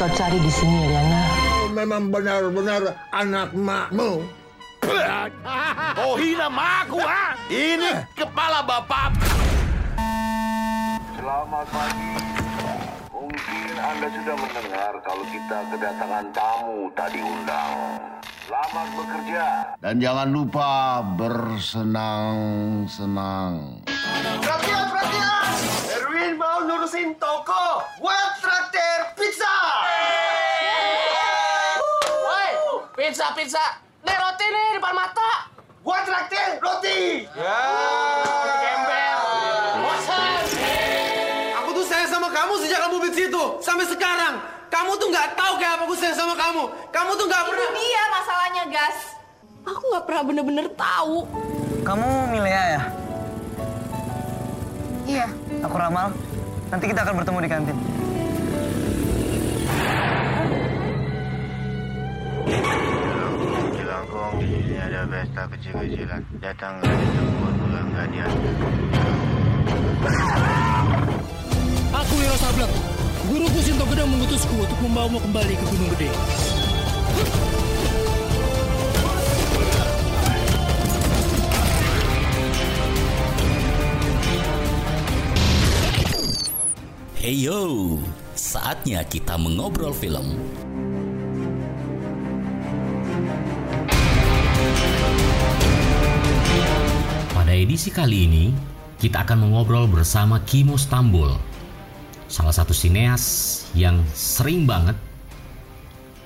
kau cari di sini, Eliana? Memang benar-benar anak makmu. Oh hina maku ha? Ini kepala bapak. Selamat pagi. Mungkin Anda sudah mendengar kalau kita kedatangan tamu tak diundang. Selamat bekerja. Dan jangan lupa bersenang-senang. Perhatian, perhatian! Erwin mau nurusin toko. Buat traktir pizza. Pizza, pizza. Nih roti nih depan mata. Buat traktir roti. Ya. Gembel. Bosan. Aku tuh sayang sama kamu sejak kamu di situ sampai sekarang. Kamu tuh nggak tahu kayak apa aku sayang sama kamu. Kamu tuh nggak Itu pernah. dia masalahnya, Gas. Aku nggak pernah bener-bener tahu. Kamu Milea ya? Iya. Aku Ramal. Nanti kita akan bertemu di kantin. Jelangkung di sini ada pesta kecil-kecilan. Datanglah untuk bulan gadian. Aku Wiro Sableng. Guruku Sinto Gedang mengutusku untuk membawamu kembali ke Gunung Gede. Heyo, saatnya kita mengobrol film. Edisi kali ini, kita akan mengobrol bersama Kimo Stambul, salah satu sineas yang sering banget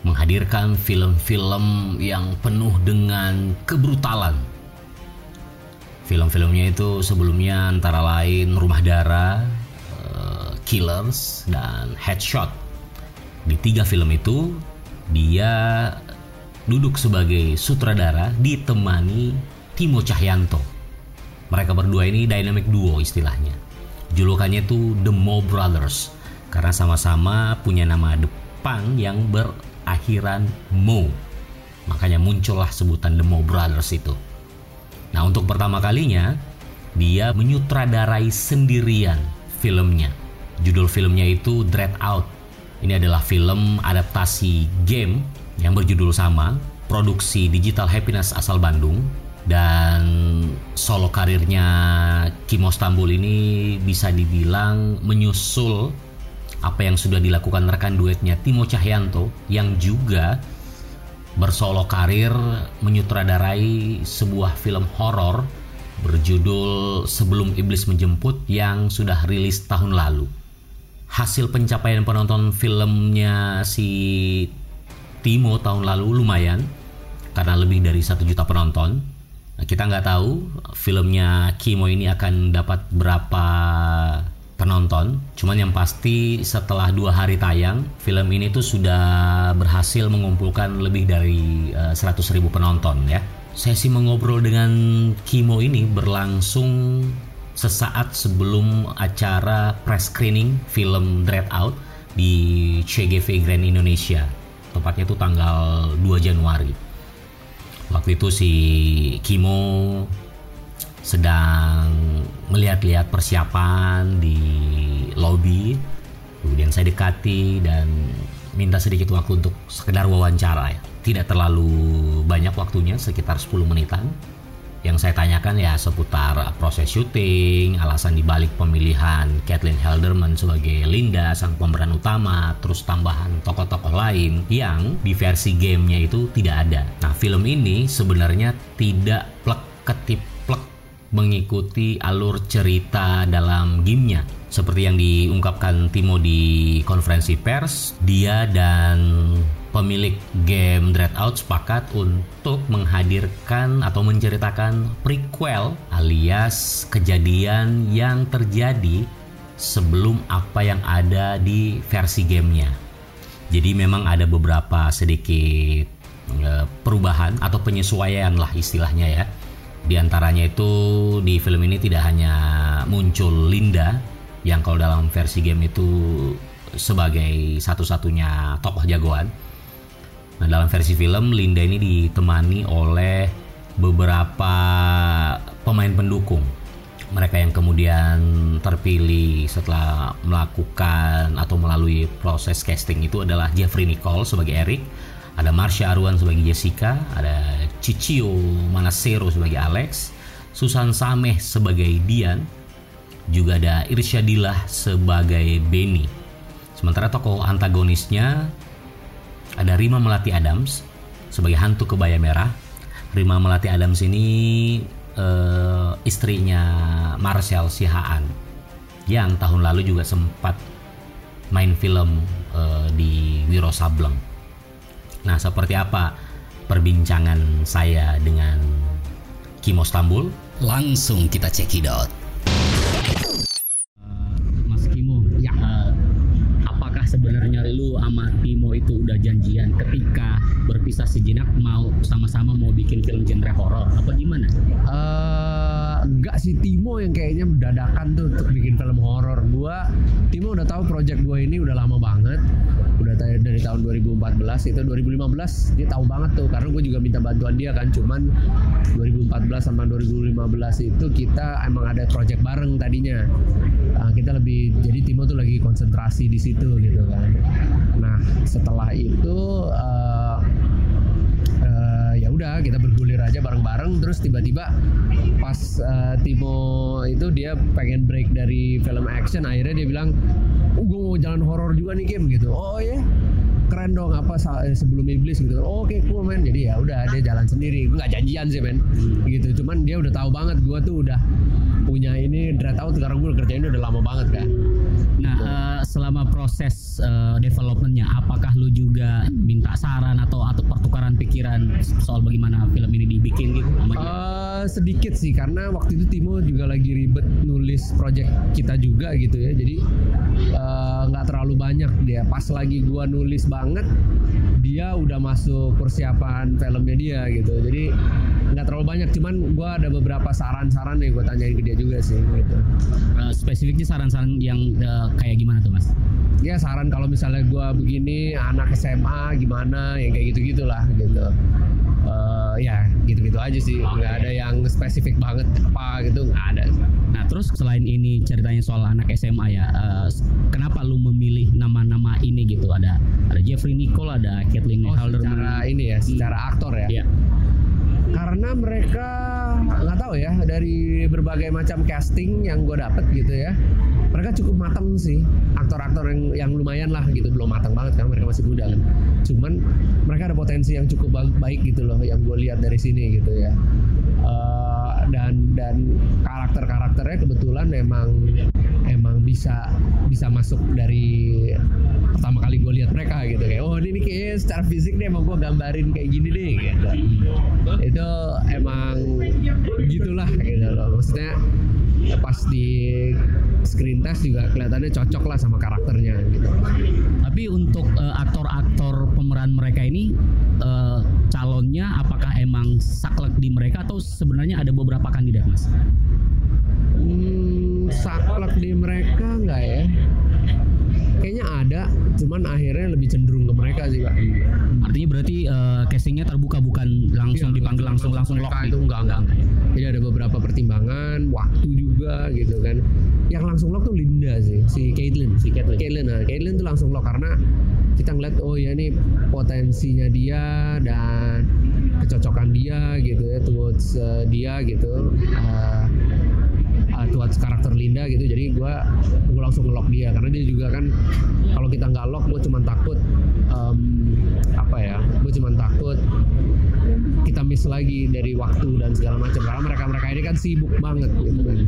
menghadirkan film-film yang penuh dengan kebrutalan. Film-filmnya itu sebelumnya antara lain Rumah Darah, eh, Killers, dan Headshot. Di tiga film itu, dia duduk sebagai sutradara ditemani Timo Cahyanto. Mereka berdua ini dynamic duo istilahnya. Julukannya itu The Mo Brothers karena sama-sama punya nama depan yang berakhiran Mo. Makanya muncullah sebutan The Mo Brothers itu. Nah, untuk pertama kalinya dia menyutradarai sendirian filmnya. Judul filmnya itu Dread Out. Ini adalah film adaptasi game yang berjudul sama, produksi Digital Happiness asal Bandung dan solo karirnya Kimo Stambul ini bisa dibilang menyusul apa yang sudah dilakukan rekan duetnya Timo Cahyanto yang juga bersolo karir menyutradarai sebuah film horor berjudul Sebelum Iblis Menjemput yang sudah rilis tahun lalu. Hasil pencapaian penonton filmnya si Timo tahun lalu lumayan karena lebih dari satu juta penonton. Nah, kita nggak tahu filmnya Kimo ini akan dapat berapa penonton. Cuman yang pasti setelah dua hari tayang, film ini tuh sudah berhasil mengumpulkan lebih dari eh, 100.000 penonton ya. Sesi mengobrol dengan Kimo ini berlangsung sesaat sebelum acara press screening film Dread Out di CGV Grand Indonesia. Tepatnya itu tanggal 2 Januari. Waktu itu si Kimo sedang melihat-lihat persiapan di lobby. Kemudian saya dekati dan minta sedikit waktu untuk sekedar wawancara ya. Tidak terlalu banyak waktunya, sekitar 10 menitan. Yang saya tanyakan ya seputar proses syuting, alasan dibalik pemilihan Kathleen Helderman sebagai Linda, sang pemeran utama, terus tambahan tokoh-tokoh lain yang di versi gamenya itu tidak ada. Nah film ini sebenarnya tidak plek ketip mengikuti alur cerita dalam gamenya. Seperti yang diungkapkan Timo di konferensi pers, dia dan pemilik game Dreadout sepakat untuk menghadirkan atau menceritakan prequel alias kejadian yang terjadi sebelum apa yang ada di versi gamenya. Jadi memang ada beberapa sedikit eh, perubahan atau penyesuaian lah istilahnya ya. Di antaranya itu di film ini tidak hanya muncul Linda yang kalau dalam versi game itu sebagai satu-satunya tokoh jagoan. Nah, dalam versi film Linda ini ditemani oleh beberapa pemain pendukung. mereka yang kemudian terpilih setelah melakukan atau melalui proses casting itu adalah Jeffrey Nicole sebagai Eric, ada Marsha Arwan sebagai Jessica, ada Cicio Manasero sebagai Alex, Susan Sameh sebagai Dian, juga ada Irsyadillah sebagai Benny. Sementara tokoh antagonisnya ada Rima Melati Adams sebagai hantu kebaya merah. Rima Melati Adams ini eh, istrinya Marcel Sihaan yang tahun lalu juga sempat main film eh, di Wiro Sableng. Nah, seperti apa perbincangan saya dengan Kimo Stambul? Langsung kita cekidot. Mas Kimo, ya. apakah sebenarnya lu sama Timo itu udah janjian ketika berpisah sejenak mau sama-sama mau bikin film genre horor apa gimana? Eh, enggak sih Timo yang kayaknya dadakan tuh untuk bikin film horor. Udah tahu project gua ini udah lama banget. Udah dari tahun 2014 itu 2015 dia tahu banget tuh karena gue juga minta bantuan dia kan. Cuman 2014 sama 2015 itu kita emang ada project bareng tadinya. Ah, kita lebih jadi Timo tuh lagi konsentrasi di situ gitu kan. Nah, setelah itu ya udah kita bergulir aja bareng-bareng. Terus tiba-tiba pas eh, Timo itu dia pengen break dari film action akhirnya dia bilang oh, gue mau jalan horor juga nih Kim gitu. Oh ya keren dong apa eh, sebelum iblis gitu. Oh, oke cool men jadi ya udah dia jalan sendiri. Gue nggak janjian sih men. Gitu. Cuman dia udah tahu banget gue tuh udah punya ini dread out sekarang gue kerjain udah lama banget kan Nah, eh, selama proses eh, developmentnya, apakah lu juga minta saran atau atau pertukaran pikiran soal bagaimana film ini dibikin gitu? sama dia? Eh, sedikit sih karena waktu itu Timo juga lagi ribet nulis project kita juga gitu ya jadi nggak terlalu banyak dia pas lagi gua nulis banget dia udah masuk persiapan filmnya dia gitu. Jadi nggak terlalu banyak. Cuman gua ada beberapa saran-saran yang gue tanyain ke dia juga sih gitu. Eh, spesifiknya saran-saran yang eh, kayak gimana tuh mas? ya saran kalau misalnya gua begini anak SMA gimana yang kayak gitu gitulah gitu. Eh, ya gitu-gitu aja sih nggak ada yang spesifik banget apa gitu nggak ada Nah terus selain ini ceritanya soal anak SMA ya, eh, kenapa lu memilih nama-nama ini gitu? Ada ada Jeffrey Nicole, ada Kathleen Oh, Halderman. secara ini ya, secara aktor ya. Iya. Karena mereka nggak tahu ya dari berbagai macam casting yang gue dapet gitu ya, mereka cukup matang sih. Aktor-aktor yang yang lumayan lah gitu, belum matang banget karena mereka masih muda kan. Cuman mereka ada potensi yang cukup ba- baik gitu loh, yang gue lihat dari sini gitu ya. Eh, dan dan karakter-karakternya kebetulan emang emang bisa bisa masuk dari pertama kali gue lihat mereka gitu. Kayak oh ini kayaknya secara fisik nih emang gue gambarin kayak gini deh gitu. Itu emang gitulah gitu loh. Maksudnya ya pas di screen test juga kelihatannya cocok lah sama karakternya gitu. Tapi untuk eh, aktor-aktor pemeran mereka ini eh, calonnya apakah emang saklek di mereka atau sebenarnya ada beberapa kandidat mas? Hmm, saklek di mereka nggak ya? Kayaknya ada, cuman akhirnya lebih cenderung ke mereka sih, Pak. Artinya berarti eh, castingnya terbuka bukan langsung Iya, dipanggil langsung langsung lock mereka gitu? itu enggak, enggak. Jadi ada beberapa pertimbangan, waktu juga gitu kan. Yang langsung lock tuh Linda sih, si Caitlyn. Si Caitlyn. Caitlyn, nah, Caitlyn tuh langsung lock karena kita ngeliat oh ya ini potensinya dia dan kecocokan dia gitu ya towards eh, dia gitu. Uh, towards karakter Linda gitu jadi gue gue langsung ngelock dia. Karena dia juga kan kalau kita nggak lock gue cuma takut em, apa ya gue cuma takut kita miss lagi dari waktu dan segala macam. Karena mereka mereka ini kan sibuk banget gitu kan.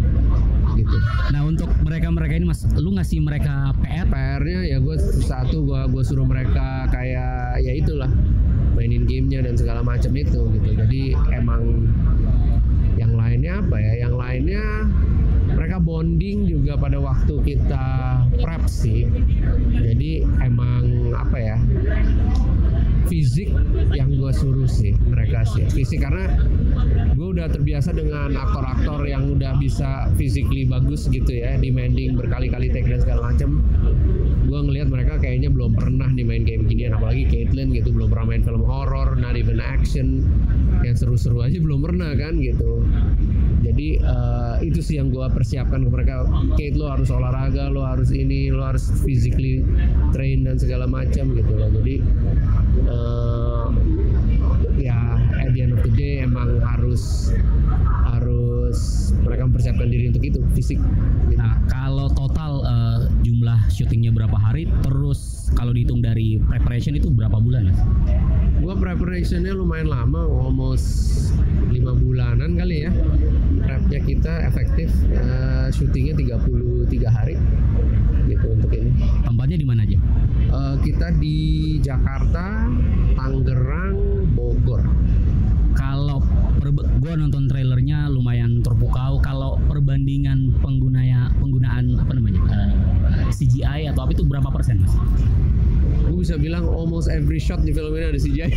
Gitu. Nah untuk mereka-mereka ini mas, lu ngasih mereka PR? PR-nya ya gue satu gue gue suruh mereka kayak ya itulah mainin gamenya dan segala macam itu gitu. Jadi emang yang lainnya apa ya? Yang lainnya mereka bonding juga pada waktu kita prep sih. Jadi emang apa ya fisik yang gue suruh sih mereka sih. Fisik karena gue udah terbiasa dengan aktor-aktor yang udah bisa physically bagus gitu ya demanding berkali-kali take dan segala macem. Gue ngelihat mereka kayaknya belum pernah nih main kayak beginian apalagi Caitlyn gitu belum pernah main film horor not even action. Yang seru-seru aja belum pernah kan gitu jadi eh, itu sih yang gue persiapkan ke mereka Kate lo harus olahraga lo harus ini lo harus physically train dan segala macam gitu loh jadi eh, ya at the end of the day emang harus harus mereka mempersiapkan diri untuk itu fisik gitu. Nah, kalau total eh, jumlah syutingnya berapa hari, terus kalau dihitung dari preparation itu berapa bulan ya? Gua preparationnya lumayan lama, almost lima bulanan kali ya. Prepnya kita efektif, eh, syutingnya 33 hari gitu untuk ini. Tempatnya di mana aja? Eh, kita di Jakarta, Tangerang, Bogor. Kalau gue nonton trailernya lumayan terpukau. Kalau perbandingan penggunanya penggunaan apa namanya eh, CGI atau apa itu berapa persen mas? Gue bisa bilang almost every shot di film ini ada CGI.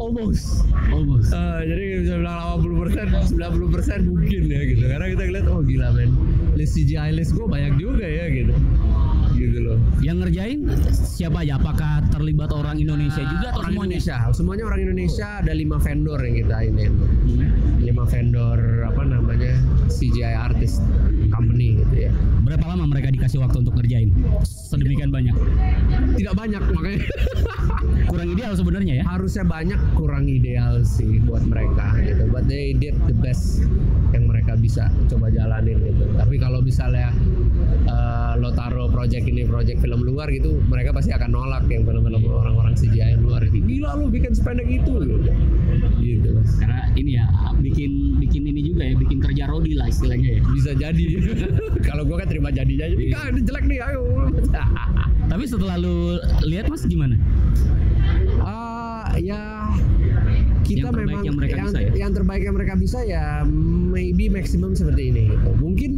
almost. Almost. Eh, jadi bisa bilang 80 90 mungkin ya gitu. Karena kita ngeliat oh gila men, list CGI list gue banyak juga ya gitu. Gitu loh. Yang ngerjain siapa aja? Apakah terlibat orang Indonesia juga atau orang semuanya? Indonesia. Semuanya orang Indonesia. Ada lima vendor yang kita ini. Lima vendor apa namanya CGI artist company gitu ya. Berapa lama mereka dikasih waktu untuk ngerjain? Sedemikian banyak. Tidak banyak makanya Kurang ideal sebenarnya ya. harusnya banyak kurang ideal sih buat mereka gitu. But they did the best yang mereka bisa coba jalanin gitu. Tapi kalau misalnya eh, lo taruh project ini project film luar gitu, mereka pasti akan nolak yang film-film orang-orang CGI yang luar itu. Gila lu bikin sependek itu gitu. Gitu Mas. Karena ini ya bikin bikin ini juga ya, bikin kerja Rodi lah istilahnya ya. Bisa jadi. kalau gua kan terima jadinya aja. "Kak, ini jelek nih, ayo. Tapi setelah lu lihat mas gimana? Ah, ya kita Yang memang yang mereka bisa ya? yang terbaik yang mereka bisa ya maybe maximum seperti ini gitu. Mungkin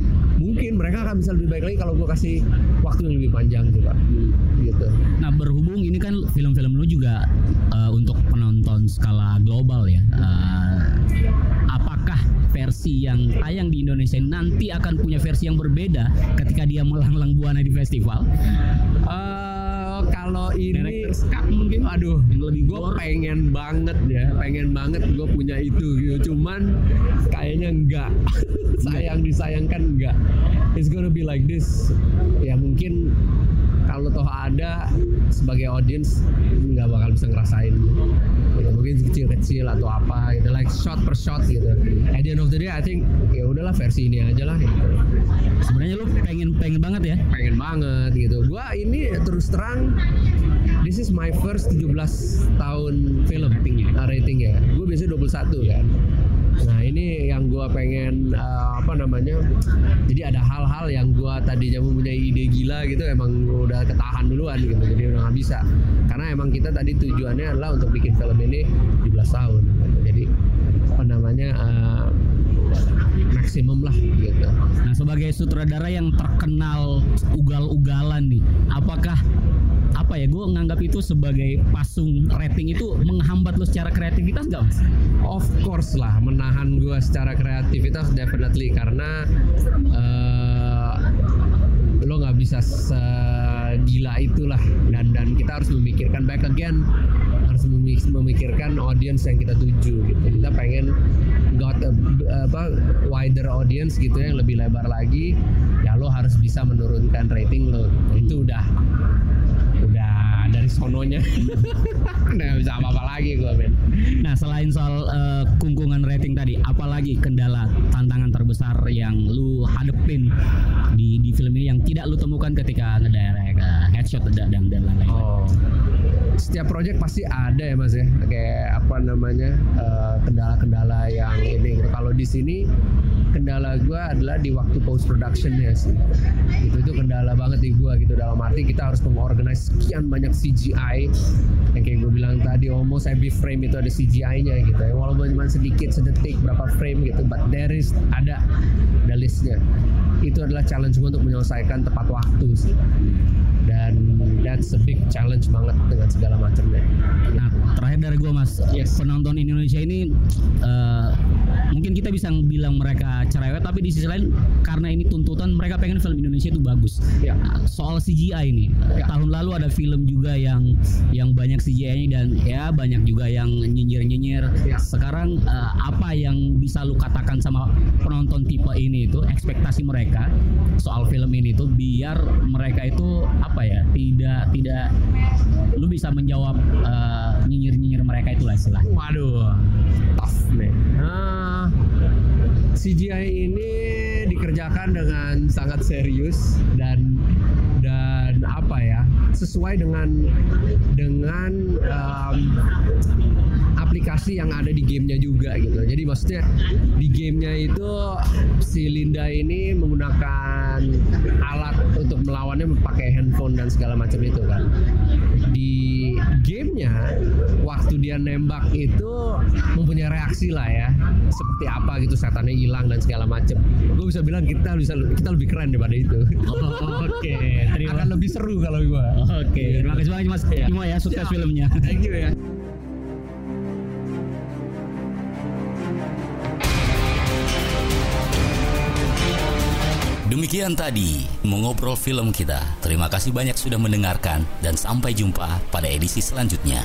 mungkin mereka akan bisa lebih baik lagi kalau gua kasih waktu yang lebih panjang sih. Gitu. Nah berhubung ini kan film-film lu juga eh, untuk penonton skala global ya. Eh, apakah versi yang tayang di Indonesia nanti akan punya versi yang berbeda ketika dia melanglang buana di festival? Eh, kalau ini Director's cut mungkin? aduh Yang lebih gue pengen banget ya pengen banget gue punya itu gitu cuman kayaknya enggak sayang disayangkan enggak it's gonna be like this ya mungkin kalau toh ada sebagai audience nggak bakal bisa ngerasain. Mungkin kecil-kecil atau apa gitu like shot per shot gitu at the end of the day I think ya udahlah versi ini aja lah gitu Sebenarnya lu pengen pengen banget ya? pengen banget gitu. Gua ini terus terang this is my first 17 tahun film Ratingnya. Nah, ratingnya. Gue biasanya 21 kan. Nah, ini yang gua pengen eh, apa namanya? Jadi ada hal-hal yang gua tadinya mempunyai ide gila gitu emang udah ketahan duluan gitu. Jadi udah nggak bisa. Karena emang kita tadi tujuannya adalah untuk bikin film ini 17 tahun. gitu. Jadi apa namanya? eh, maksimum lah gitu. Nah sebagai sutradara yang terkenal ugal-ugalan nih, apakah apa ya gue nganggap itu sebagai pasung rating itu menghambat lo secara kreativitas gak mas? Of course lah, menahan gua secara kreativitas definitely karena eh, lo nggak bisa segila itulah. Dan dan kita harus memikirkan back again harus memi- memikirkan audience yang kita tuju gitu. Kita pengen got a, apa wider audience gitu yang lebih lebar lagi ya lo harus bisa menurunkan rating lo. Itu udah dari sononya nggak bisa apa-apa lagi gua men Nah selain soal eh, kungkungan rating tadi, apalagi kendala tantangan terbesar yang lu hadepin di di film ini yang tidak lu temukan ketika ngedirect eh, headshot dan dan lain-lain? Oh. Setiap project pasti ada ya Mas ya. Kayak apa namanya? eh, kendala-kendala yang ini gitu. Kalau di sini kendala gua adalah di waktu post production ya sih. Itu itu kendala banget di gua gitu dalam arti kita harus mengorganize sekian banyak CGI yang kayak gue bilang tadi almost every frame itu ada CGI-nya gitu ya. Walaupun cuma sedikit sedetik berapa frame gitu, but there is ada ada listnya. Itu adalah challenge gue untuk menyelesaikan tepat waktu sih dan that's a big challenge banget dengan segala macamnya. Nah terakhir dari gua mas, Yes. penonton Indonesia ini eh, mungkin kita bisa bilang mereka cerewet tapi di sisi lain karena ini tuntutan mereka pengen film Indonesia itu bagus. Ya. Soal CGI ini Ya. tahun lalu ada film juga yang yang banyak CGI-nya dan ya banyak juga yang nyinyir-nyinyir. Ya. Sekarang eh, apa yang bisa lu katakan sama penonton tipe ini itu ekspektasi mereka soal film ini tuh biar mereka itu apa ya tidak tidak lu bisa menjawab eh, nyinyir-nyinyir mereka itulah istilah. Waduh, tough CGI ini dikerjakan dengan sangat serius dan dan apa ya sesuai dengan dengan um, aplikasi yang ada di gamenya juga gitu. Jadi maksudnya di gamenya itu si Linda ini menggunakan alat untuk melawannya pakai handphone dan segala macam itu kan. Di gamenya waktu dia nembak itu mempunyai reaksi lah ya seperti apa gitu setannya hilang dan segala macam. Gue bisa bilang kita bisa kita lebih keren daripada itu. Oke, terima Akan lebih seru kalau gua. Oke, terima kasih banyak Mas Imo ya sukses Siap. filmnya. Thank you ya. Demikian tadi mengobrol film kita. Terima kasih banyak sudah mendengarkan dan sampai jumpa pada edisi selanjutnya.